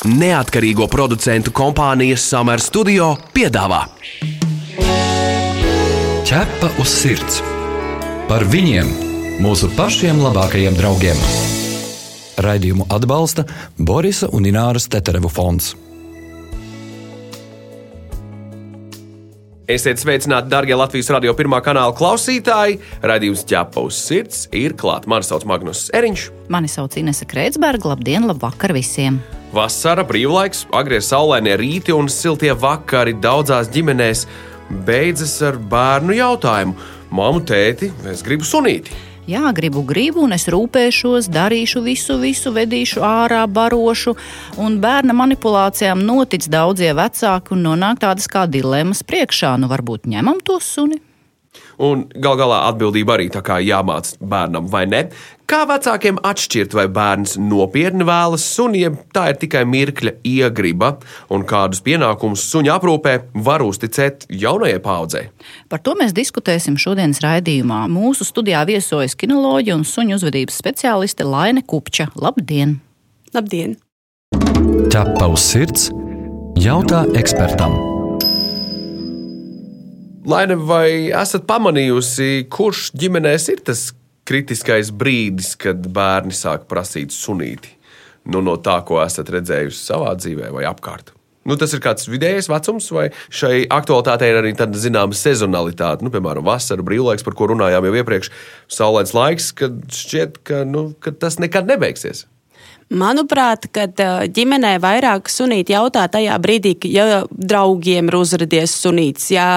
Neatkarīgo producentu kompānijas Summer Studio piedāvā Ķepa uz sirds par viņiem, mūsu pašiem labākajiem draugiem. Raidījumu atbalsta Borisa un Ināras Teterevu fonds. Esiet sveicināti, darbie Latvijas radio pirmā kanāla klausītāji. Radījums ķepa uz sirds ir klāts. Mani sauc Magnus Eriņš. Mani sauc Inese Kreitsberga. Labdien, labvakar visiem! Vasara, brīvlaiks, agrie saulēnie rīti un siltie vakari daudzās ģimenēs beidzas ar bērnu jautājumu: Māmu, tēti, es gribu sunīti! Jā, gribu, gribu, un es rūpēšos, darīšu visu, visu, vedīšu ārā, barošu. Un bērna manipulācijām notic daudzie vecāki un nonāk tādas kā dilemmas priekšā. Nu, varbūt ņemam to suni. Un gal galā atbildība arī tā kā jāmāc bērnam, vai ne? Kā vecākiem atšķirt, vai bērns nopietni vēlas suni, ja tā ir tikai mirkļa iegriba, un kādus pienākumus suņa aprūpē var uzticēt jaunajai paudzei? Par to mēs diskutēsim šodienas raidījumā. Mūsu studijā viesojas kinoloģija un suņu uzvedības speciāliste Laine Kupča. Labdien! Labdien! Ķepa uz sirds jautā ekspertam! Laina, vai esat pamanījusi, kurš ģimenēs ir tas kritiskais brīdis, kad bērni sāk prasīt sunīti? Nu, no tā, ko esat redzējusi savā dzīvē vai apkārt. Nu, tas ir kāds vidējais vecums, vai šai aktualitātei ir arī tāda zināma sezonalitāte. Nu, piemēram, vasara, brīvlaiks, par ko runājām jau iepriekš, saulains laiks, kad šķiet, ka, nu, ka tas nekad nebeigsies. Manuprāt, kad ģimenē vairāk sunīti jautā tajā brīdī, ja draugiem ir uzrādījies sunīts. Ja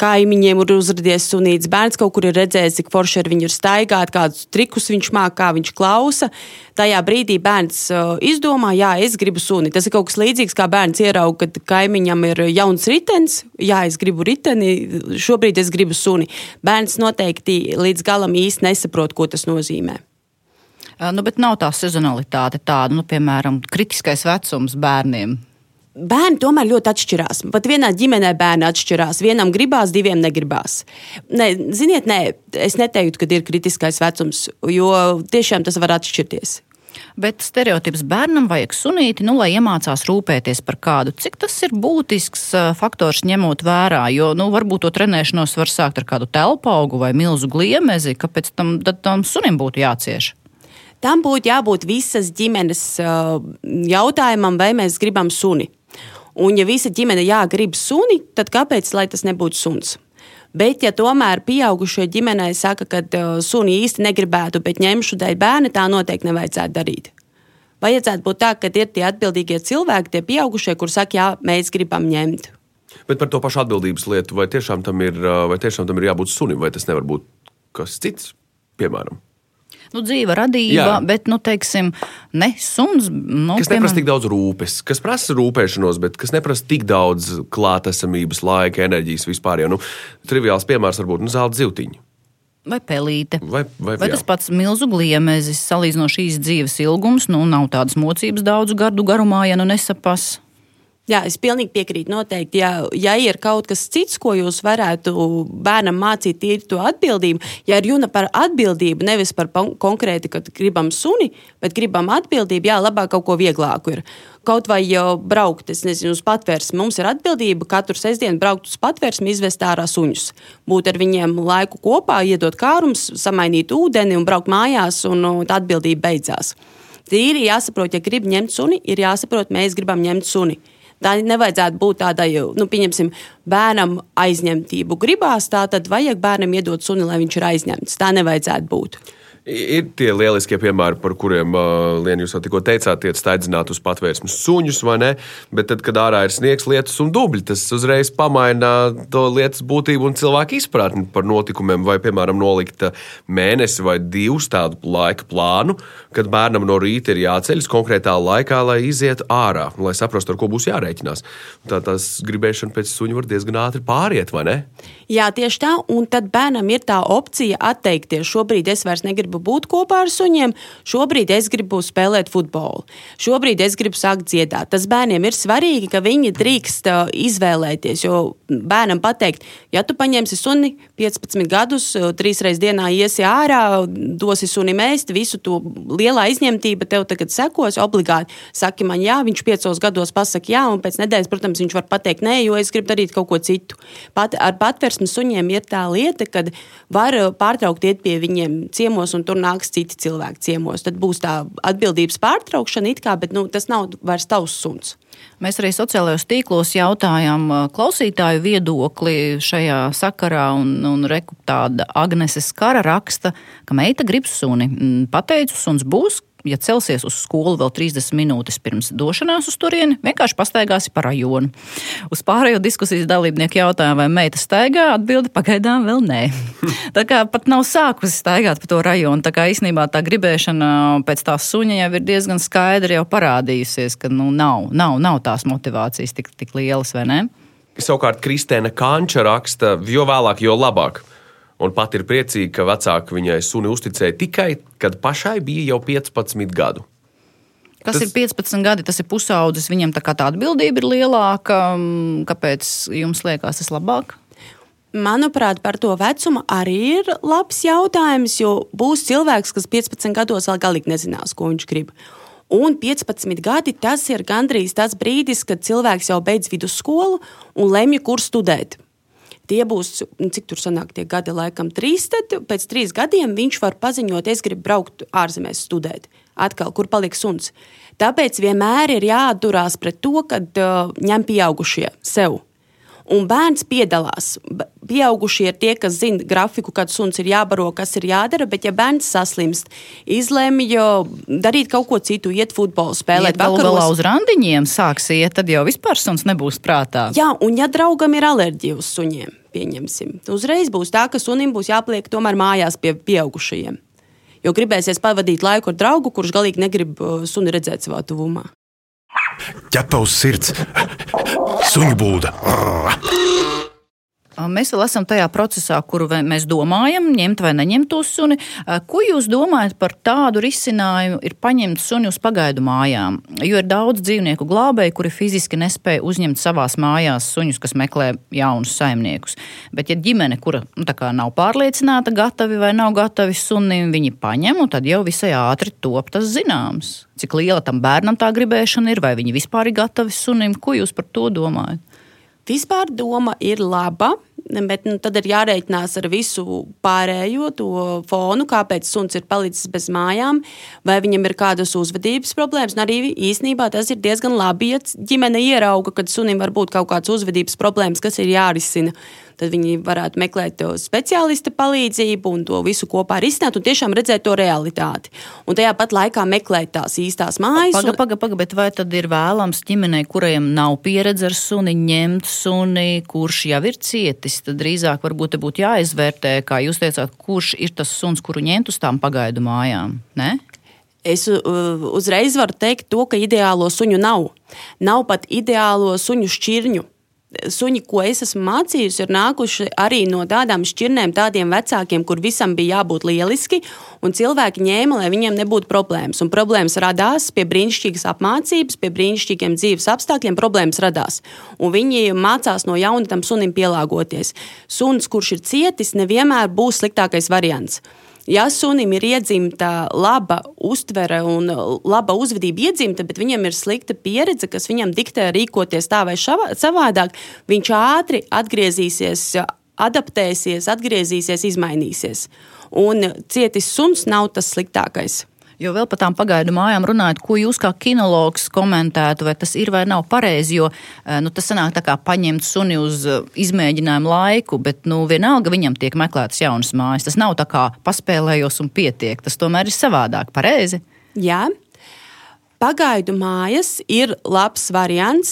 kaimiņiem ir uzrādījies sunīts, bērns kaut kur ir redzējis, cik forši ar viņu ir staigāt, kādus trikus viņš māca, kā viņš klausa. Tajā brīdī bērns uh, izdomā, jā, es gribu suni. Tas ir kaut kas līdzīgs, kā bērns ierauga, kad kaimiņam ir jauns ritenis. Jā, es gribu riteni, šobrīd es gribu suni. Bērns noteikti līdz galam īsti nesaprot, ko tas nozīmē. Nu, bet nav tā sezonalitāte tāda, nu, piemēram, kritiskais vecums bērniem bērni tomēr ļoti atšķirās. Pat vienā ģimenē bērni atšķirās. Vienam gribās, diviem negribās. Ne, ziniet, nē, es neteiktu, ka ir kritiskais vecums, jo tiešām tas var atšķirties. Bet stereotips bērnam vajag sunīti, nu, lai iemācās rūpēties par kādu. Cik tas ir būtisks faktors ņemot vērā? Jo nu, varbūt to trenēšanos var sākt ar kādu telpu augu vai milzu gliemezi, kāpēc tam, tam sunim būtu jācieš. Tam būtu jābūt visas ģimenes jautājumam, vai mēs gribam suni. Un, ja visa ģimene jā, grib suni, tad kāpēc tas nebūtu suns? Bet, ja tomēr pieaugušie ģimenē saka, ka uh, suni īsti negribētu, bet ņemšu dēļ bērna, tā noteikti nevajadzētu darīt. Vajadzētu būt tā, ka ir tie atbildīgie cilvēki, tie pieaugušie, kuriem saka, jā, mēs gribam ņemt. Bet par to pašu atbildības lietu, vai tiešām tam ir, vai tiešām tam ir jābūt sunim, vai tas nevar būt kas cits, piemēram? Nu, dzīva radība, Jā. bet, nu, teiksim, ne suns. Nu, kas neprasa tik daudz rūpes, kas prasa rūpēšanos, bet kas neprasa tik daudz klātesamības, laika, enerģijas vispār. Jo, nu, triviāls piemērs varbūt nu, zelta zivtiņa. Vai pelīte. Vai, vai, vai tas pats milzu gliemezis, salīdzinoši šīs dzīves ilgums, nu nav tādas mocības daudzu gadu garumā, ja nu nesapas. Jā, es pilnīgi piekrītu. Noteikti, ja, ja ir kaut kas cits, ko jūs varētu bērnam mācīt, ir to atbildību. Ja ir runa par atbildību, nevis par konkrēti, ka gribam suni, bet gribam atbildību, jā, labāk kaut ko vieglāku ir. Kaut vai jau braukt, es nezinu, uz patvērsmi. Mums ir atbildība katru sestdienu braukt uz patvērsmi, izvest ārā suņus. Būt ar viņiem laiku kopā, iedot kārums, samainīt ūdeni un braukt mājās, un tā atbildība beidzās. Tīri jāsaprot, ja grib ņemt suni, ir jāsaprot, mēs gribam ņemt suni. Tā nevajadzētu būt tādai, nu, pieņemsim, bērnam aizņemtību gribās, tā tad vajag bērnam iedot suni, lai viņš ir aizņemts. Tā nevajadzētu būt. Ir tie lieliskie piemēri, par kuriem uh, Lienu jūs jau tikko teicāt, tiek staigāt uz patvērsmes suņus, vai ne? Bet tad, kad ārā ir sniegs, lietus un dubļi, tas uzreiz pamaina to lietas būtību un cilvēku izpratni par notikumiem. Vai, piemēram, nolikt mēnesi vai divus tādu laika plānu, kad bērnam no rīta ir jāceļas konkrētā laikā, lai izietu ārā, lai saprastu, ar ko būs jārēķinās. Tā tās gribēšana pēc suņa var diezgan ātri pāriet, vai ne? Jā, tieši tā. Un tad bērnam ir tā opcija atteikties. Šobrīd es vairs negribu gribu būt kopā ar suņiem, šobrīd es gribu spēlēt futbolu, šobrīd es gribu sākt dziedāt. Tas bērniem ir svarīgi, ka viņi drīkst uh, izvēlēties, jo bērnam pateikt, ja tu paņemsi suni 15 gadus, uh, trīs reizes dienā iesi ārā, dosi suni mēst, visu to lielā izņemtība tev tagad sekos obligāti. Saki man, jā, viņš piecos gados pasaka jā, un pēc nedēļas, protams, viņš var pateikt nē, jo es gribu darīt kaut ko citu. Pat ar patversmes suņiem ir tā lieta, ka var uh, pārtraukt iet pie viņiem ciemos, un tur nāks citi cilvēki ciemos. Tad būs tā atbildības pārtraukšana, kā, bet nu, tas nav vairs tavs suns. Mēs arī sociālajos tīklos jautājām uh, klausītāju viedokli šajā sakarā, un, un reku tāda Agnese Skara raksta, ka meita grib suni. Mm, pateicu, suns būs, ja celsies uz skolu vēl 30 minūtes pirms došanās uz turieni, vienkārši pastaigāsi pa rajonu. Uz pārējo diskusijas dalībnieku jautājumu, vai meita staigā, atbildi pagaidām vēl nē. tā kā pat nav sākusi staigāt pa to rajonu, tā kā īstenībā tā gribēšana pēc tās suņa jau ir diezgan skaidri jau parādījusies, ka nu, nav, nav, nav tās motivācijas tik, tik lielas, vai ne? Savukārt Kristēna Kanča raksta, jo vēlāk, jo labāk un pat ir priecīga, ka vecāki viņai suni uzticēja tikai, kad pašai bija jau 15 gadu. Kas tas... ir 15 gadi, tas ir pusaudzis, viņam tā tā atbildība ir lielāka. Kāpēc jums liekas tas labāk? Manuprāt, par to vecumu arī ir labs jautājums, jo būs cilvēks, kas 15 gados vēl galīgi nezinās, ko viņš grib. Un 15 gadi tas ir gandrīz tas brīdis, kad cilvēks jau beidz vidusskolu un lemj, kur studēt tie būs, nu, cik tur sanāk, tie gadi, laikam, trīs. Tad pēc trīs gadiem viņš var paziņot, es gribu braukt ārzemēs studēt. Atkal, kur paliks suns. Tāpēc vienmēr ir jāatdurās pret to, kad uh, ņem pieaugušie sev un bērns piedalās. Pieaugušie ir tie, kas zina grafiku, kad suns ir jābaro, kas ir jādara, bet ja bērns saslimst, izlemj darīt kaut ko citu, iet futbolu, spēlēt ja vakaros. Galā uz randiņiem sāks iet, tad jau vispār suns nebūs prātā. Jā, un ja draugam ir alerģija uz suņiem, pieņemsim, uzreiz būs tā, ka sunim būs jāpliek tomēr mājās pie pieaugušajiem. Jo gribēsies pavadīt laiku ar draugu, kurš galīgi negrib uh, suni redzēt savā tuvumā. Ķepaus sirds, suņu būda. Mēs vēl esam tajā procesā, kuru mēs domājam, ņemt vai neņemt to suni. Ko jūs domājat par tādu risinājumu, ir paņemt suni uz pagaidu mājām? Jo ir daudz dzīvnieku glābēju, kuri fiziski nespēja uzņemt savās mājās suņus, kas meklē jaunus saimniekus. Bet, ja ģimene, kura nu, nav pārliecināta, gatavi vai nav gatavi sunim, viņi paņem, tad jau visai ātri top tas zināms. Cik liela tam bērnam tā gribēšana ir, vai viņi vispār ir gatavi sunim? Ko jūs par to domājat? Vispār doma ir laba, bet nu, tad ir jārēķinās ar visu pārējo to fonu, kāpēc suns ir palicis bez mājām, vai viņam ir kādas uzvedības problēmas. Un arī īsnībā tas ir diezgan labi, ja ģimene ierauga, ka sunim var būt kaut kādas uzvedības problēmas, kas ir jārisina tad viņi varētu meklēt speciālista palīdzību un to visu kopā risināt un tiešām redzēt to realitāti. Un tajā pat laikā meklēt tās īstās mājas. Paga, paga, paga, bet vai tad ir vēlams ģimenei, kuriem nav pieredze ar suni, ņemt suni, kurš jau ir cietis? Tad drīzāk varbūt te būtu jāizvērtē, kā jūs teicāt, kurš ir tas suns, kuru ņemt uz tām pagaidu mājām. Ne? Es uzreiz varu teikt, to, ka ideālo suņu nav. Nav pat ideālo suņu šķirņu suņi, ko es esmu mācījusi, ir nākuši arī no tādām šķirnēm, tādiem vecākiem, kur visam bija jābūt lieliski, un cilvēki ņēma, lai viņiem nebūtu problēmas. Un problēmas radās pie brīnišķīgas apmācības, pie brīnišķīgiem dzīves apstākļiem. Problēmas radās. Un viņi mācās no jauna tam sunim pielāgoties. Suns, kurš ir cietis, nevienmēr būs sliktākais variants. Ja sunim ir iedzimta laba uztvere un laba uzvedība iedzimta, bet viņam ir slikta pieredze, kas viņam diktē rīkoties tā vai šavā, savādāk, viņš ātri atgriezīsies, adaptēsies, atgriezīsies, izmainīsies. Un cietis suns nav tas sliktākais. Jo vēl par tām pagaidu mājām runājot, ko jūs kā kinologs komentētu, vai tas ir vai nav pareizi, jo eh, nu, tas sanāk tā kā paņemt suni uz eh, izmēģinājumu laiku, bet nu, vienalga viņam tiek meklētas jaunas mājas. Tas nav tā kā paspēlējos un pietiek, tas tomēr ir savādāk, pareizi. Jā, Pagaidu mājas ir labs variants,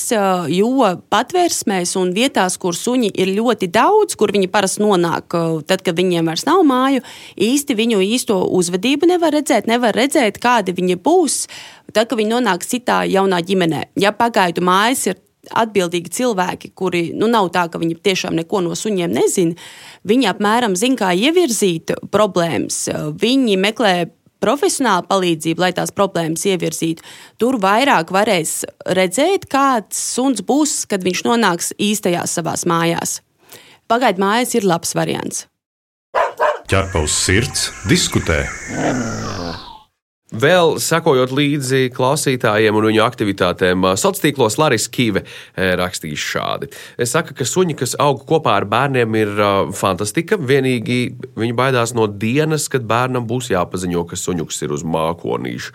jo patvērsmēs un vietās, kur suņi ir ļoti daudz, kur viņi parasti nonāk, tad, kad viņiem vairs nav māju, īsti viņu īsto uzvedību nevar redzēt, nevar redzēt, kādi viņi būs, tad, kad viņi nonāks citā jaunā ģimenē. Ja pagaidu mājas ir atbildīgi cilvēki, kuri nu, nav tā, ka viņi tiešām neko no suņiem nezina. Viņi apmēram zina, kā ievirzīt problēmas. Viņi meklē profesionāla palīdzību, lai tās problēmas ievirzītu. Tur vairāk varēs redzēt, kāds suns būs, kad viņš nonāks īstajās savās mājās. Pagaidu mājas ir labs variants. Ķerpa uz sirds, diskutē. Vēl sekojot līdzi klausītājiem un viņu aktivitātēm, sociālos tīklos Larisa Kīve rakstīs šādi. Es saku, ka suņi, kas aug kopā ar bērniem, ir fantastika. Vienīgi viņi baidās no dienas, kad bērnam būs jāpaziņo, ka suņuks ir uz mākonīša.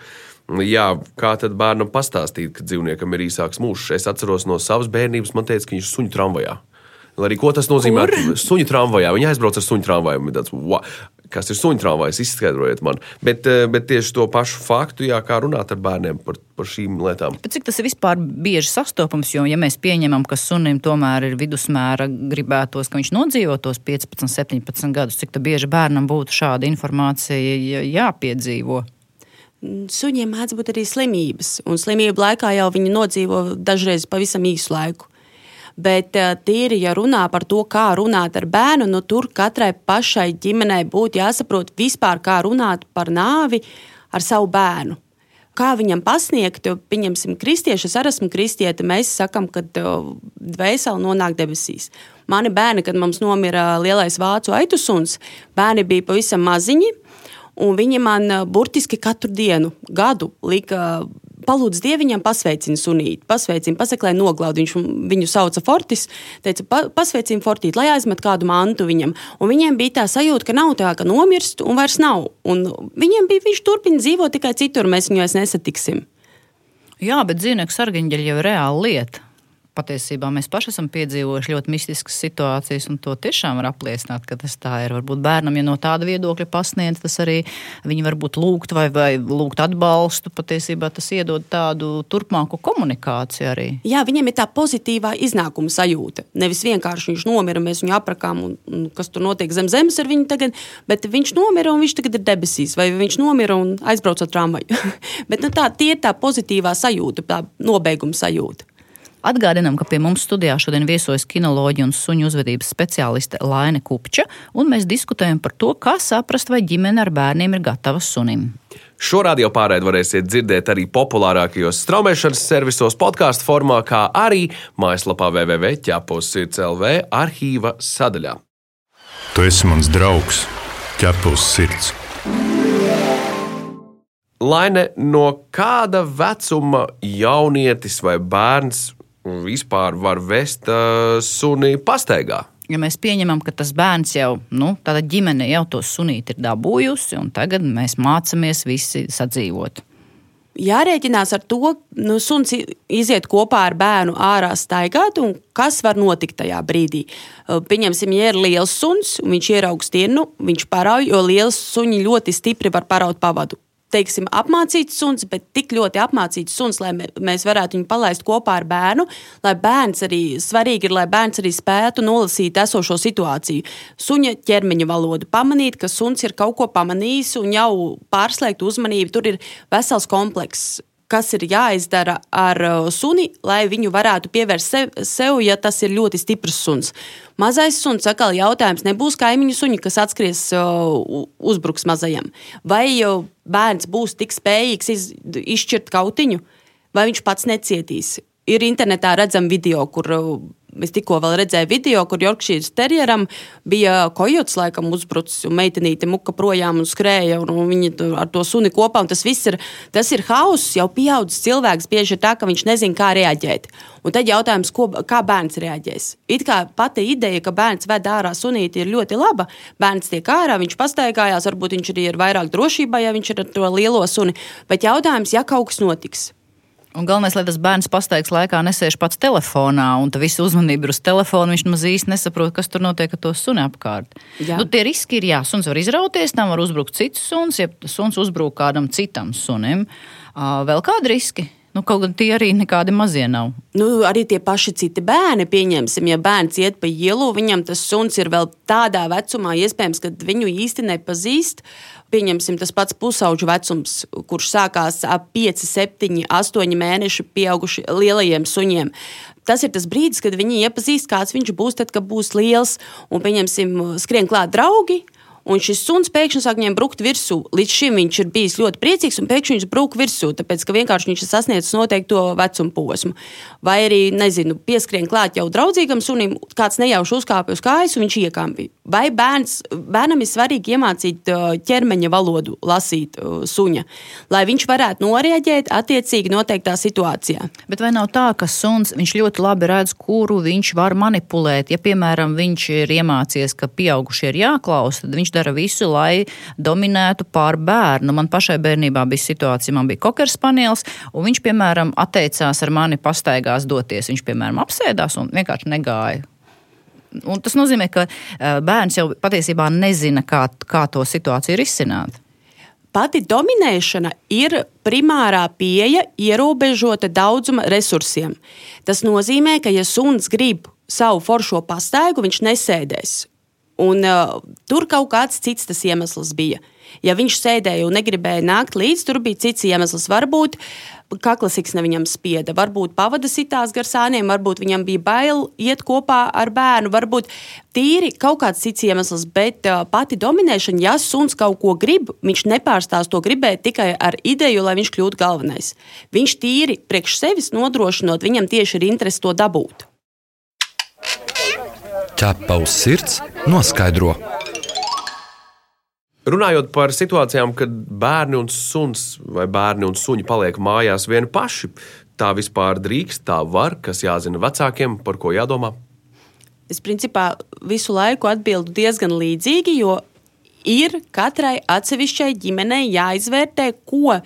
Jā, kā tad bērnam pastāstīt, ka dzīvniekam ir īsāks mūžs? Es atceros no savas bērnības, man teica, ka viņš ir suņu tramvajā. Lai arī ko tas nozīmē? Kur? Suņu tramvajā. Viņi aizbrauc ar suņu tramvaju. Tāds, wow, kas ir suņu tramvajs? Izskaidrojiet man. Bet, bet tieši to pašu faktu, jā, kā runāt ar bērniem par, par šīm lietām. Bet cik tas ir vispār bieži sastopams? Jo, ja mēs pieņemam, ka sunim tomēr ir vidusmēra, gribētos, ka viņš nodzīvo tos 15, 17 gadus, cik bieži bērnam būtu šāda informācija jāpiedzīvo? Suņiem mēdz būt arī slimības, un slimību laikā jau viņi nodzīvo dažreiz pavisam īsu laiku. Bet eh, tīri, ja runā par to, kā runāt ar bērnu, nu, tur katrai pašai ģimenei būtu jāsaprot vispār, kā runāt par nāvi ar savu bērnu. Kā viņam pasniegt, pieņemsim, kristieši, es arī esmu kristieti, mēs sakām, ka eh, dvēseli nonāk debesīs. Mani bērni, kad mums nomira lielais vācu aitusuns, bērni bija pavisam maziņi, un viņi man eh, burtiski katru dienu, gadu lika palūdz dieviņam, pasveicina sunīti, pasveicina, pasaka, lai noglaud. Viņš viņu sauca Fortis, teica, pa, pasveicina Fortīti, lai aizmet kādu mantu viņam. Un viņiem bija tā sajūta, ka nav tā, ka nomirst un vairs nav. Un viņiem bija, viņš turpina dzīvot tikai citur, mēs viņu vairs nesatiksim. Jā, bet dzīvnieku sargaņģeļi jau ir reāla lieta patiesībā mēs paši esam piedzīvojuši ļoti mistiskas situācijas, un to tiešām var apliecināt, ka tas tā ir. Varbūt bērnam, ja no tāda viedokļa pasniedz, tas arī viņi var būt lūgt vai, vai lūgt atbalstu. Patiesībā tas iedod tādu turpmāku komunikāciju arī. Jā, viņiem ir tā pozitīvā iznākuma sajūta. Nevis vienkārši viņš nomira, mēs viņu aprakām, un, un kas tur notiek zem zemes ar viņu tagad, bet viņš nomira un viņš tagad ir debesīs, vai viņš nomira un aizbrauc ar tramvaju. bet nu, tā, tie ir tā pozitīvā sajūta, tā nobeiguma sajūta. Atgādinām, ka pie mums studijā šodien viesojas kinoloģija un suņu uzvedības speciāliste Laine Kupča, un mēs diskutējam par to, kā saprast, vai ģimene ar bērniem ir gatava sunim. Šo radio pārraidi varēsiet dzirdēt arī populārākajos straumēšanas servisos, podkāstu formā, kā arī mājaslapā www.ķepus.CLV arhīva sadaļā. Tu esi mans draugs, ķepus sirds. Laine, no kāda vecuma jaunietis vai bērns vispār var vest uh, suni pastaigā. Ja mēs pieņemam, ka tas bērns jau, nu, tāda ģimene jau to sunīti ir dabūjusi, un tagad mēs mācāmies visi sadzīvot. Jārēķinās ar to, ka nu, suns iziet kopā ar bērnu ārā staigāt, un kas var notikt tajā brīdī. Pieņemsim, ja ir liels suns, un viņš ieraugs tirnu, viņš parauj, jo liels suņi ļoti stipri var paraut pavadu teiksim, apmācīts suns, bet tik ļoti apmācīts suns, lai mēs varētu viņu palaist kopā ar bērnu, lai bērns arī svarīgi ir, lai bērns arī spētu nolasīt esošo situāciju. Suņa ķermeņa valodu, pamanīt, ka suns ir kaut ko pamanījis un jau pārslēgt uzmanību. Tur ir vesels komplekss kas ir jāizdara ar uh, suni, lai viņu varētu pievērst sev, sev, ja tas ir ļoti stiprs suns. Mazais suns, atkal jautājums, nebūs kaimiņu suņi, kas atskries, uh, uzbruks mazajam. Vai bērns būs tik spējīgs iz, izšķirt kautiņu, vai viņš pats necietīs? Ir internetā redzama video, kur uh, Es tikko redzēju video, kur Yorkshire terjeram bija kojots, laikam, uzbrucis, un meitenīte muka projām un skrēja, un, un viņi ar to suni kopā. Tas viss ir, tas ir hauss, jau pieaudzis cilvēks. Bieži ir tā, ka viņš nezina, kā reaģēt. Un tad jautājums, ko, kā bērns reaģēs. It kā pati ideja, ka bērns ved ārā sunīti, ir ļoti laba. Bērns tiek ārā, viņš pastaigājās, varbūt viņš arī ir vairāk drošībā, ja viņš ir ar to lielo suni. Bet jautājums, ja kaut kas notiks. Un galvenais, lai tas bērns pastaigas laikā nesēž pats telefonā, un tā visa uzmanība ir uz telefona. Viņš maz īsti nesaprot, kas tur notiek ar to suni apkārt. Jā. Nu, tie riski ir, jā, suns var izrauties, tam var uzbrukt cits suns, ja suns uzbrūk kādam citam sunim. Vēl kādi riski? Nu, kaut gan tie arī nekādi mazie nav. Nu, arī tie paši citi bērni, pieņemsim, ja bērns iet pa ielu, viņam tas suns ir vēl tādā vecumā, iespējams, ka viņu īsti nepazīst. Pieņemsim, tas pats pusauģu vecums, kurš sākās ap 5, 7, 8 mēnešu pieauguši lielajiem suņiem. Tas ir tas brīdis, kad viņi iepazīst, kāds viņš būs, tad, kad būs liels. Un, pieņemsim, skrien klāt draugi, un šis suns pēkšņi sāk viņiem brukt virsū. Līdz šim viņš ir bijis ļoti priecīgs, un pēkšņi viņš brūk virsū, tāpēc ka vienkārši viņš ir sasniedzis noteikto vecuma posmu. Vai arī, nezinu, pieskrien klāt jau draudzīgam sunim, kāds nejauši uzkāpa uz kājas, un viņš iekāpja. Vai bērns, bērnam ir svarīgi iemācīt ķermeņa valodu, lasīt suņa, lai viņš varētu noreaģēt attiecīgi noteiktā situācijā. Bet vai nav tā, ka suns ļoti labi redz, kuru viņš var manipulēt? Ja, piemēram, viņš ir iemācījies, ka pieaugušie ir jāklausa, tad viņš dara visu, lai dominētu pār bērnu. Man pašai bērnībā bija situācija, man bija kokers panelis, un viņš, piemēram, atteicās ar mani pastaigās doties. Viņš, piemēram, apsēdās un vienkārši negāja. Un tas nozīmē, ka bērns jau patiesībā nezina, kā, kā to situāciju risināt pati dominēšana ir primārā pieeja ierobežota daudzuma resursiem. Tas nozīmē, ka, ja suns grib savu foršo pastaigu, viņš nesēdēs. Un, uh, tur kaut kāds cits tas iemesls bija. Ja viņš sēdēja un negribēja nākt līdzi, tur bija cits iemesls. Varbūt kaklasiks ne viņam spieda, varbūt pavada sitās gar sāniem, varbūt viņam bija bail iet kopā ar bērnu, varbūt tīri kaut kāds cits iemesls. Bet uh, pati dominēšana, ja suns kaut ko grib, viņš nepārstās to gribēt tikai ar ideju, lai viņš kļūtu galvenais. Viņš tīri priekš sevis nodrošinot, viņam tieši ir interesi to dabūt ķepa uz sirds noskaidro. Runājot par situācijām, kad bērni un suns vai bērni un suņi paliek mājās vieni paši, tā vispār drīkst, tā var, kas jāzina vecākiem, par ko jādomā? Es principā visu laiku atbildu diezgan līdzīgi, jo ir katrai atsevišķai ģimenei jāizvērtē, ko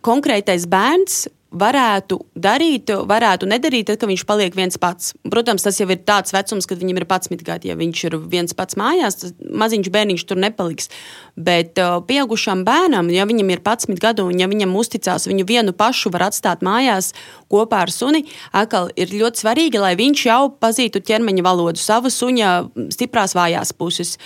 konkrētais bērns varētu darīt, varētu nedarīt, tad, kad viņš paliek viens pats. Protams, tas jau ir tāds vecums, kad viņam ir 11 gadi. Ja viņš ir viens pats mājās, tad maziņš bērniņš tur nepaliks. Bet uh, pieaugušam bērnam, ja viņam ir 11 gadu un ja viņam uzticās, viņu vienu pašu var atstāt mājās kopā ar suni, atkal ir ļoti svarīgi, lai viņš jau pazītu ķermeņa valodu, savu suņa stiprās vājās puses,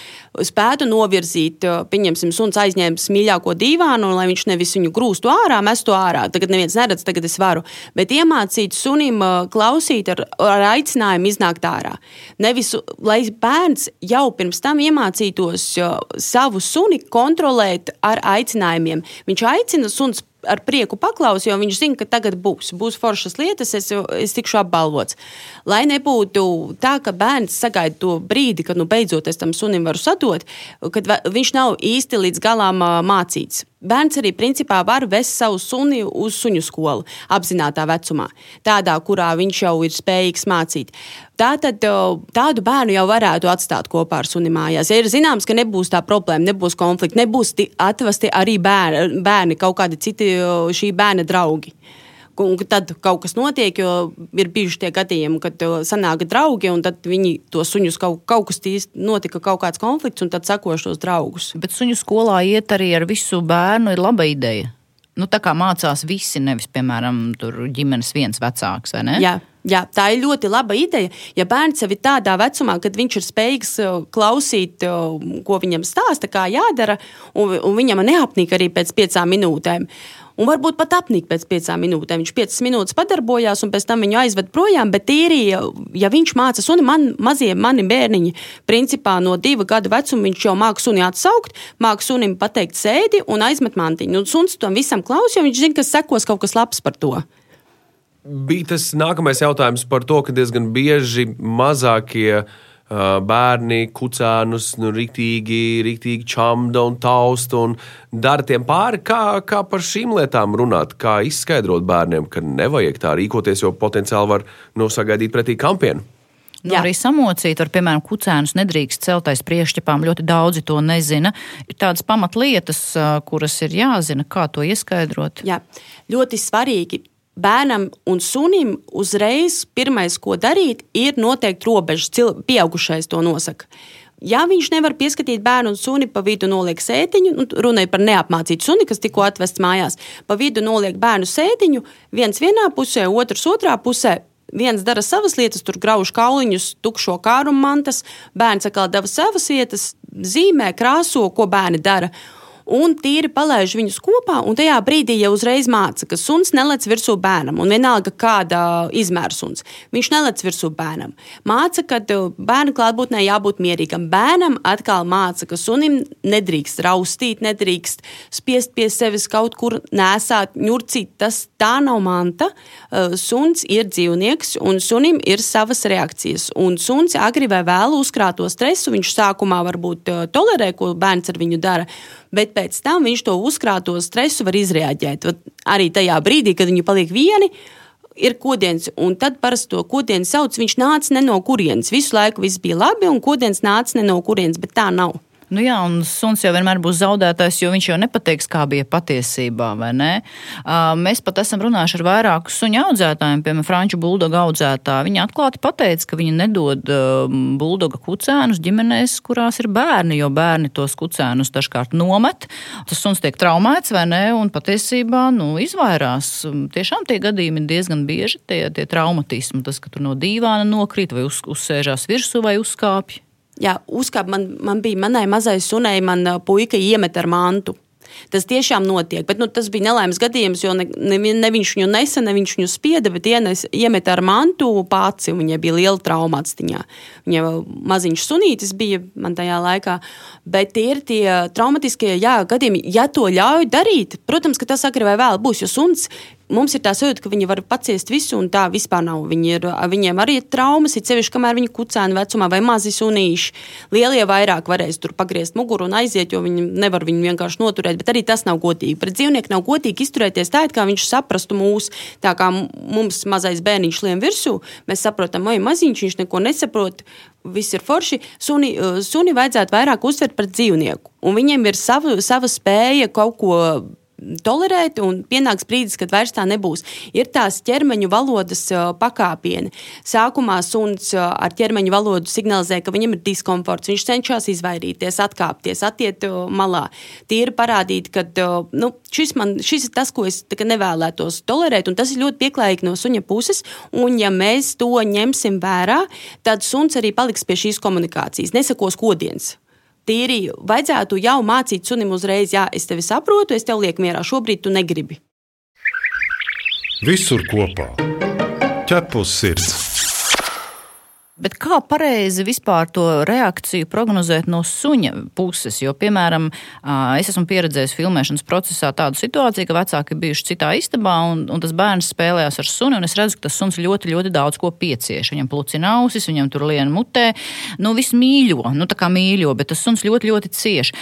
spētu novirzīt, uh, pieņemsim, suns aizņēmis mīļāko divānu, lai viņš nevis viņu grūstu ārā, mestu ārā. Tagad neviens neredz, tagad es varu. Bet iemācīt sunim uh, klausīt ar, ar aicinājumu iznākt ārā. Nevis, lai bērns jau pirms tam iemācītos uh, savu suni kontrolēt ar aicinājumiem. Viņš aicina suns ar prieku paklausu, jo viņš zina, ka tagad būs, būs foršas lietas, es, es tikšu apbalvots. Lai nebūtu tā, ka bērns sagaida to brīdi, kad nu, beidzot es tam sunim varu sadot, kad viņš nav īsti līdz galam mācīts. Bērns arī principā var vest savu suni uz suņu skolu, apzinātajā vecumā, tādā, kurā viņš jau ir spējīgs mācīt. Tātad tādu bērnu jau varētu atstāt kopā ar suni mājās. Ja ir zināms, ka nebūs tā problēma, nebūs konflikta, nebūs atvesti arī bērni, bērni kaut kādi citi šī bērna draugi. Un tad kaut kas notiek, jo ir bijuši tie gadījumi, kad sanāk draugi, un tad viņi to suņus kaut, kaut kas tīsti notika, kaut kāds konflikts, un tad sakoš tos draugus. Bet suņu skolā iet arī ar visu bērnu ir laba ideja. Nu, tā kā mācās visi, nevis, piemēram, ģimenes viens vecāks, vai ne? Jā. Jā, tā ir ļoti laba ideja. Ja bērns jau ir tādā vecumā, kad viņš ir spējīgs uh, klausīt, uh, ko viņam stāsta, kā jādara, un, un viņam neapnīk arī pēc piecām minūtēm. Un varbūt pat apnīk pēc piecām minūtēm. Viņš piecas minūtes padarbojās, un pēc tam viņu aizved projām. Bet tīri, ja viņš māca suni, man mazie mani bērniņi, principā no divu gadu vecuma viņš jau māca suni atsaukt, māca sunim pateikt sēdi un aizmet mantiņu. Un suns tam visam klaus, jo viņš zina, ka sekos kaut kas labs par to bija tas nākamais jautājums par to, ka diezgan bieži mazākie bērni kucēnus nu, riktīgi, riktīgi čamda un tausta un dara tiem pāri. Kā, kā par šīm lietām runāt? Kā izskaidrot bērniem, ka nevajag tā rīkoties, jo potenciāli var nu, sagaidīt pretī kampienu? Nu, Jā. arī samocīt, var, piemēram, kucēnus nedrīkst celt aiz priekšķepām. Ļoti daudzi to nezina. Ir tādas pamatlietas, kuras ir jāzina, kā to ieskaidrot. Jā, ļoti svarīgi bērnam un sunim uzreiz pirmais, ko darīt, ir noteikt robežas. Pieaugušais to nosaka. Ja viņš nevar pieskatīt bērnu un suni, pa vidu noliek sēdiņu, nu, runāja par neapmācītu suni, kas tikko atvests mājās, pa vidu noliek bērnu sēdiņu, viens vienā pusē, otrs otrā pusē. Viens dara savas lietas, tur grauž kauliņus, tukšo kārumu mantas, bērns atkal deva savas vietas, zīmē, krāso, ko bērni dara un tīri palaiž viņus kopā. Un tajā brīdī jau uzreiz māca, ka suns nelec virsū bērnam, un vienalga kāda izmēra suns. Viņš nelec virsū bērnam. Māca, ka bērnu klātbūtnē jābūt mierīgam. Bērnam atkal māca, ka sunim nedrīkst raustīt, nedrīkst spiest pie sevis kaut kur nesāt, ņurcīt. Tas tā nav manta. Uh, suns ir dzīvnieks, un sunim ir savas reakcijas. Un suns agri vai vēlu uzkrāt to stresu. Viņš sākumā varbūt uh, tolerē, ko bērns ar viņu dara bet pēc tam viņš to uzkrāto stresu var izreaģēt. Arī tajā brīdī, kad viņi paliek vieni, ir kodiens, un tad parasti to kodienu sauc. Viņš nāca ne no kurienes. Visu laiku viss bija labi, un kodiens nāca ne no kurienes, bet tā nav. Nu jā, un suns jau vienmēr būs zaudētājs, jo viņš jau nepateiks, kā bija patiesībā. Mēs pat esam runājuši ar vairāku suņu audzētājiem, piemēram, franču buldogu audzētāju. Viņi atklāti pateica, ka viņi nedod buldoga kucēnus ģimenēs, kurās ir bērni, jo bērni tos kucēnus dažkārt nomet. Tas suns tiek traumēts vai ne, un patiesībā nu, izvairās. Tiešām tie gadījumi ir diezgan bieži, tie, tie traumatismi, tas, ka tur no dīvāna nokrīt vai uz, uzsēžās virsū vai uzkāpj jā, uzkāp, man, man bija manai mazai sunai, man puika iemet ar mantu. Tas tiešām notiek, bet nu, tas bija nelaimes gadījums, jo ne, ne, ne viņš viņu nesa, ne viņš viņu spieda, bet ienes, iemeta ar mantu pāci. Viņai bija liela trauma atstiņā. Viņai vēl maziņš sunītis bija man tajā laikā. Bet tie ir tie traumatiskie jā, gadījumi, ja to ļauj darīt. Protams, ka tas agri vai vēl būs, jo suns mums ir tā sajūta, ka viņi var paciest visu, un tā vispār nav. Viņi ir, viņiem arī ir traumas, ir sevišķi, kamēr viņi kucēni vecumā vai mazi sunīši. Lielie vairāk varēs tur pagriezt muguru un aiziet, jo viņi nevar viņu vienkārši noturēt, bet arī tas nav godīgi. Pret dzīvnieku nav godīgi izturēties tā, it kā viņš saprastu mūs, tā kā mums mazais bērniņš lien virsū, mēs saprotam, oi, maziņš, viņš neko nesaprot, viss ir forši. Suni, suni vajadzētu vairāk uztvert par dzīvnieku, un viņiem ir sava, sava spēja kaut ko tolerēt, un pienāks brīdis, kad vairs tā nebūs. Ir tās ķermeņa valodas pakāpieni. Sākumā suns ar ķermeņa valodu signalizē, ka viņam ir diskomforts, viņš cenšas izvairīties, atkāpties, attiet malā. Tīri parādīt, ka nu, šis, man, šis ir tas, ko es nevēlētos tolerēt, un tas ir ļoti pieklājīgi no suņa puses. Un, ja mēs to ņemsim vērā, tad suns arī paliks pie šīs komunikācijas, nesakos kodiens tīri vajadzētu jau mācīt sunim uzreiz, jā, es tevi saprotu, es tev lieku mierā, šobrīd tu negribi. Visur kopā - ķepus sirds. Bet kā pareizi vispār to reakciju prognozēt no suņa puses? Jo, piemēram, es esmu pieredzējis filmēšanas procesā tādu situāciju, ka vecāki bijuši citā istabā, un, un tas bērns spēlējās ar suni, un es redzu, ka tas suns ļoti, ļoti daudz ko piecieš. Viņam plucina ausis, viņam tur lien mutē, nu viss mīļo, nu tā kā mīļo, bet tas suns ļoti, ļoti cieš,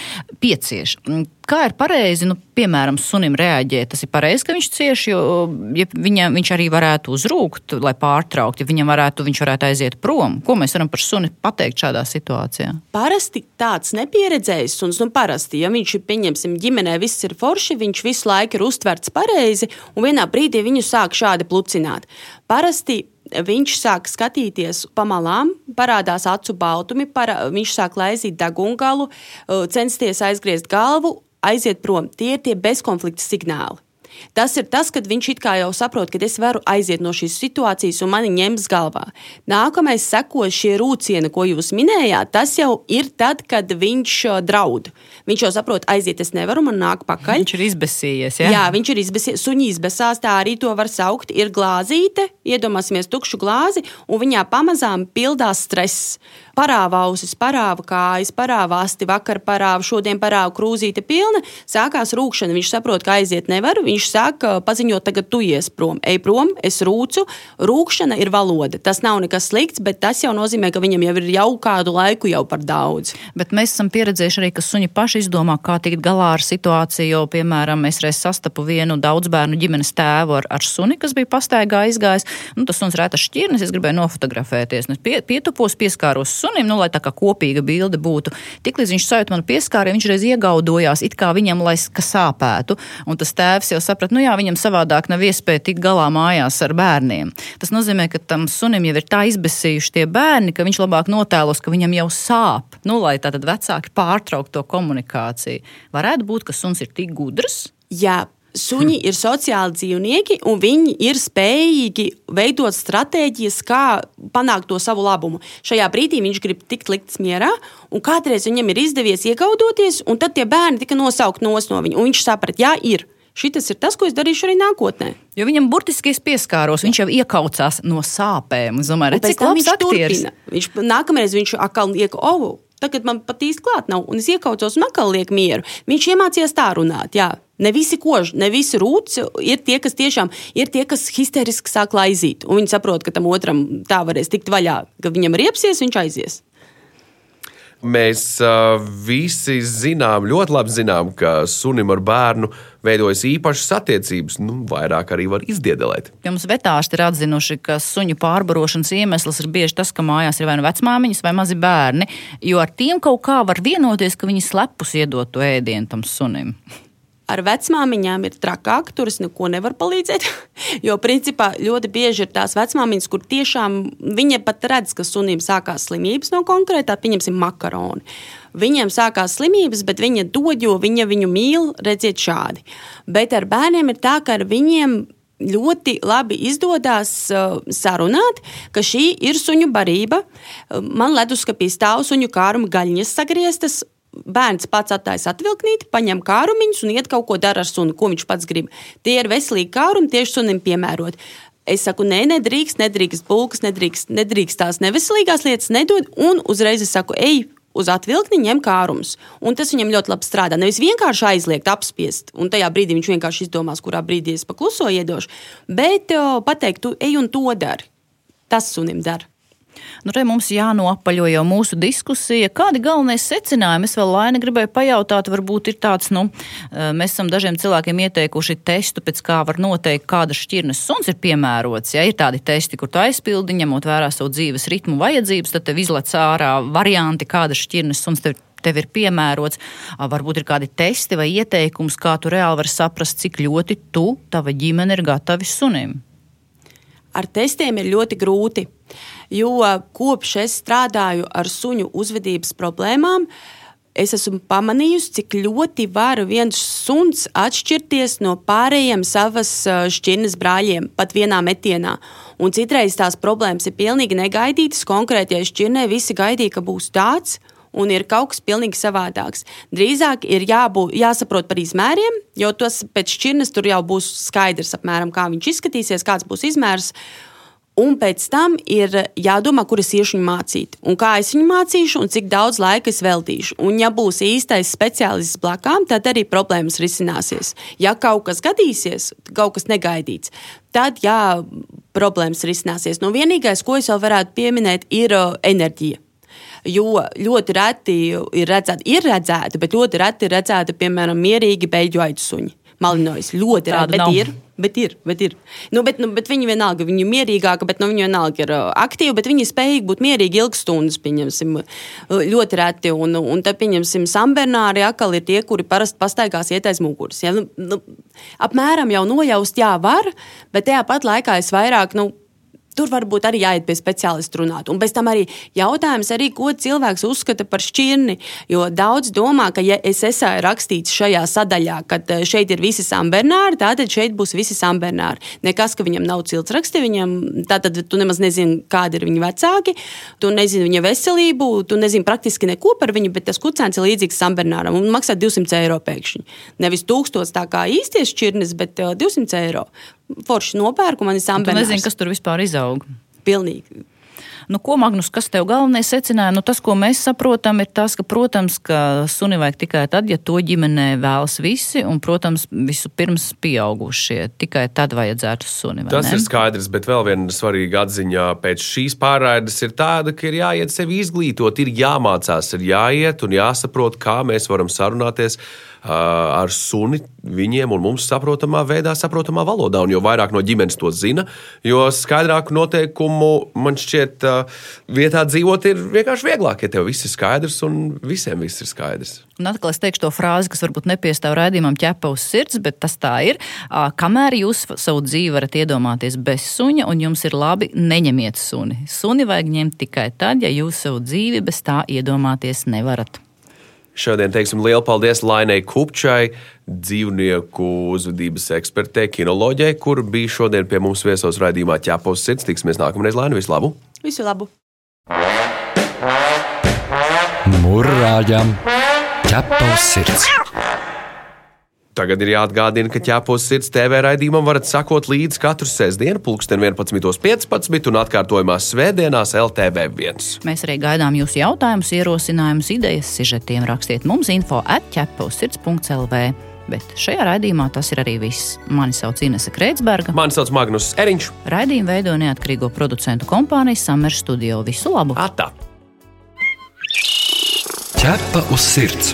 piecieš. Kā ir pareizi, nu, piemēram, sunim reaģēt? Tas ir pareizi, ka viņš cieš, jo ja viņam, viņš arī varētu uzrūkt, lai pārtraukt, ja viņam varētu, viņš varētu aiziet prom. Ko mēs varam par suni pateikt šādā situācijā? Parasti tāds nepieredzējis suns, nu parasti, ja viņš ir, pieņemsim, ģimenē viss ir forši, viņš visu laiku ir uztverts pareizi, un vienā brīdī viņu sāk šādi plucināt. Parasti viņš sāk skatīties pa malām, parādās acu baltumi, para, viņš sāk laizīt degungalu, censties aizgriezt galvu aiziet prom. Tie ir tie bezkonflikta signāli. Tas ir tas, kad viņš it kā jau saprot, ka es varu aiziet no šīs situācijas un mani ņems galvā. Nākamais seko šie rūcieni, ko jūs minējāt, tas jau ir tad, kad viņš draud. Viņš jau saprot, aiziet, es nevaru, man nāk pakaļ. Viņš ir izbēsījies. Ja? Jā, viņš ir izbēsījies. Suņi izbēsās, tā arī to var saukt. Ir glāzīte, iedomāsimies tukšu glāzi, un viņā pamazām pildās stress parāva ausis, parāva kājas, parāva asti, vakar parāva, šodien parāva krūzīte pilna, sākās rūkšana. Viņš saprot, ka aiziet nevar, viņš sāk paziņot, tagad tu ies prom, ej prom, es rūcu. Rūkšana ir valoda. Tas nav nekas slikts, bet tas jau nozīmē, ka viņam jau ir jau kādu laiku jau par daudz. Bet mēs esam pieredzējuši arī, ka suņi paši izdomā, kā tikt galā ar situāciju. Jo, piemēram, es reiz sastapu vienu daudz bērnu ģimenes tēvu ar, ar suni, kas bija pastaigā izgājis. Nu, tas suns rēta šķirnes, es gribēju nofotografēties. Es pie, pietupos, pieskāros sunim, nu, lai tā kā kopīga bilde būtu. Tiklīdz viņš sajūt manu pieskārienu, viņš reiz iegaudojās, it kā viņam, lai sāpētu. Un tas tēvs jau saprata, nu jā, viņam savādāk nav iespēja tikt galā mājās ar bērniem. Tas nozīmē, ka tam sunim jau ir tā izbēsījuši tie bērni, ka viņš labāk notēlos, ka viņam jau sāp. Nu, lai tātad vecāki pārtrauktu to komunikāciju. Varētu būt, ka suns ir tik gudrs. Jā, Suņi ir sociāli dzīvnieki, un viņi ir spējīgi veidot stratēģijas, kā panākt to savu labumu. Šajā brīdī viņš grib tikt likts mierā, un kādreiz viņam ir izdevies iegaudoties, un tad tie bērni tika nosaukt no viņa. Viņš saprata, jā, ir. Šis ir tas, ko es darīšu arī nākotnē. Jo viņam burtiski es pieskāros, viņš jau iekaucās no sāpēm. Es domāju, redz, cik labs aktieris. Viņš nākamreiz viņš atkal iek, oh, tagad man pat īsti klāt nav, un es iekaucos un atkal lieku mieru. Viņš iemācījās tā runāt, jā. Ne visi kož, ne visi rūci. Ir tie, kas tiešām ir tie, kas hysteriski sāk laizīt. Un viņi saprot, ka tam otram tā varēs tikt vaļā, ka viņam riepsies, viņš aizies. Mēs uh, visi zinām, ļoti labi zinām, ka sunim ar bērnu veidojas īpašas attiecības, nu, vairāk arī var izdiedelēt. Jums vetārsti ir atzinuši, ka suņu pārbarošanas iemesls ir bieži tas, ka mājās ir vai nu vecmāmiņas vai mazi bērni, jo ar tiem kaut kā var vienoties, ka viņi slepus iedot to ēdienu tam sunim ar vecmāmiņām ir trakāk, tur es neko nevaru palīdzēt. Jo, principā, ļoti bieži ir tās vecmāmiņas, kur tiešām viņa pat redz, ka sunim sākās slimības no konkrētā, pieņemsim, makaroni. Viņiem sākās slimības, bet viņa dod, jo viņa viņu mīl, redziet, šādi. Bet ar bērniem ir tā, ka ar viņiem ļoti labi izdodas uh, sarunāt, ka šī ir suņu barība. Man leduskapī stāv suņu kāruma gaļas sagrieztas, bērns pats attaisa atvilknīti, paņem kārumiņus un iet kaut ko dara ar sunu, ko viņš pats grib. Tie ir veselīgi kārumi, tieši sunim piemēroti. Es saku, nē, nedrīkst, nedrīkst bulkas, nedrīkst, nedrīkst tās neveselīgās lietas, nedod, un uzreiz es saku, ej, uz atvilkni ņem kārumus. Un tas viņam ļoti labi strādā. Nevis vienkārši aizliegt, apspiest, un tajā brīdī viņš vienkārši izdomās, kurā brīdī es pakluso iedošu, bet o, pateikt, tu ej un to dari. Tas sunim dara. Nu, re, mums jānoapaļo jau mūsu diskusija. Kādi galvenie secinājumi? Es vēl Laina gribēju pajautāt, varbūt ir tāds, nu, eh, mēs esam dažiem cilvēkiem ieteikuši testu, pēc kā var noteikt, kāda šķirnes suns ir piemērots. Ja ir tādi testi, kur tu aizpildi, ņemot vērā savu dzīves ritmu vajadzības, tad tev izlec ārā varianti, kāda šķirnes suns tev tev ir piemērots. Varbūt ir kādi testi vai ieteikums, kā tu reāli vari saprast, cik ļoti tu, tava ģimene ir gatavi sunim. Ar testiem ir ļoti grūti. Jo kopš es strādāju ar suņu uzvedības problēmām, es esmu pamanījusi, cik ļoti var viens suns atšķirties no pārējiem savas šķirnes brāļiem pat vienā metienā. Un citreiz tās problēmas ir pilnīgi negaidītas. Konkrētajai šķirnei visi gaidīja, ka būs tāds. Un ir kaut kas pilnīgi savādāks. Drīzāk ir jābūt, jāsaprot par izmēriem, jo tas pēc šķirnes tur jau būs skaidrs, apmēram, kā viņš izskatīsies, kāds būs izmērs. Un pēc tam ir jādomā, kur es iešu viņu mācīt, un kā es viņu mācīšu, un cik daudz laika es veltīšu. Un, ja būs īstais speciālists blakām, tad arī problēmas risināsies. Ja kaut kas gadīsies, kaut kas negaidīts, tad jā, problēmas risināsies. Nu, vienīgais, ko es vēl varētu pieminēt, ir enerģija. Jo ļoti reti ir redzēta, ir redzēta, bet ļoti reti ir redzēta, piemēram, mierīgi beigļu aitu suņi. Malinojas ļoti reti, bet nav. ir. Bet ir, bet ir. Nu, bet, nu, bet viņi vienalga, viņi ir mierīgāki, bet nu, viņi vienalga ir uh, aktīvi, bet viņi spējīgi būt mierīgi ilgas stundas, pieņemsim, uh, ļoti reti. Un, un tad, pieņemsim, sambernāri atkal ir tie, kuri parasti pastaigās iet aiz muguras. Ja? Nu, nu, apmēram jau nojaust, jā, var, bet tajā pat laikā es vairāk, nu, Tur varbūt arī jāiet pie speciālista runāt. Un pēc tam arī jautājums, arī, ko cilvēks uzskata par šķirni. Jo daudz domā, ka, ja es esmu rakstīts šajā sadaļā, ka eh, šeit ir visi sambernāri, tad šeit būs visi sambernāri. Nekas, ka viņam nav ciltsraksti, viņam tātad tu nemaz nezini, kādi ir viņa vecāki, tu nezini viņa veselību, tu nezini praktiski neko par viņu, bet tas kucēns ir līdzīgs sambernāram un maksā 200 eiro pēkšņi. Nevis 1000 tā kā īsties šķirnes, bet 200 eh, eiro forši nopērku, man ir sambērns. Es nezinu, kas tur vispār izaug. Pilnīgi. Nu, ko, Magnus, kas tev galvenais secinājums? Nu, tas, ko mēs saprotam, ir tas, ka, protams, ka suni vajag tikai tad, ja to ģimenē vēlas visi, un, protams, visu pirms pieaugušie. Tikai tad vajadzētu suni. Tas ne? ir skaidrs, bet vēl viena svarīga atziņa pēc šīs pārraides ir tāda, ka ir jāiet sevi izglītot, ir jāmācās, ir jāiet un jāsaprot, kā mēs varam sarunāties ar suni viņiem un mums saprotamā veidā, saprotamā valodā. Un jo vairāk no ģimenes to zina, jo skaidrāku noteikumu man šķiet, vietā dzīvot ir vienkārši vieglāk, ja tev viss ir skaidrs un visiem viss ir skaidrs. Un atkal es teikšu to frāzi, kas varbūt nepiestāv raidījumam ķepa uz sirds, bet tas tā ir. Kamēr jūs savu dzīvi varat iedomāties bez suņa, un jums ir labi, neņemiet suni. Suni vajag ņemt tikai tad, ja jūs savu dzīvi bez tā iedomāties nevarat. Šodien teiksim lielu paldies Lainai Kupčai, dzīvnieku uzvedības ekspertei, kinoloģijai, kur bija šodien pie mums viesos raidījumā ķepos sirds. Tiksimies nākamreiz, Laina, visu labu! Visu labu! Murrājam! Ķepos sirds! Tagad ir jāatgādina, ka ķēpos sirds TV raidījumam varat sakot līdzi katru sestdienu, pulksten 11.15 un atkārtojumās svētdienās LTV1. Mēs arī gaidām jūsu jautājumus, ierosinājumus, idejas, sižetiem. Rakstiet mums info atķepos sirds.lv. Bet šajā raidījumā tas ir arī viss. Mani sauc Inese Kreitsberga. Mani sauc Magnus Eriņš. Raidījumu veido neatkarīgo producentu kompānija Summer Studio. Visu labu! Ata! Ķepa uz sirds!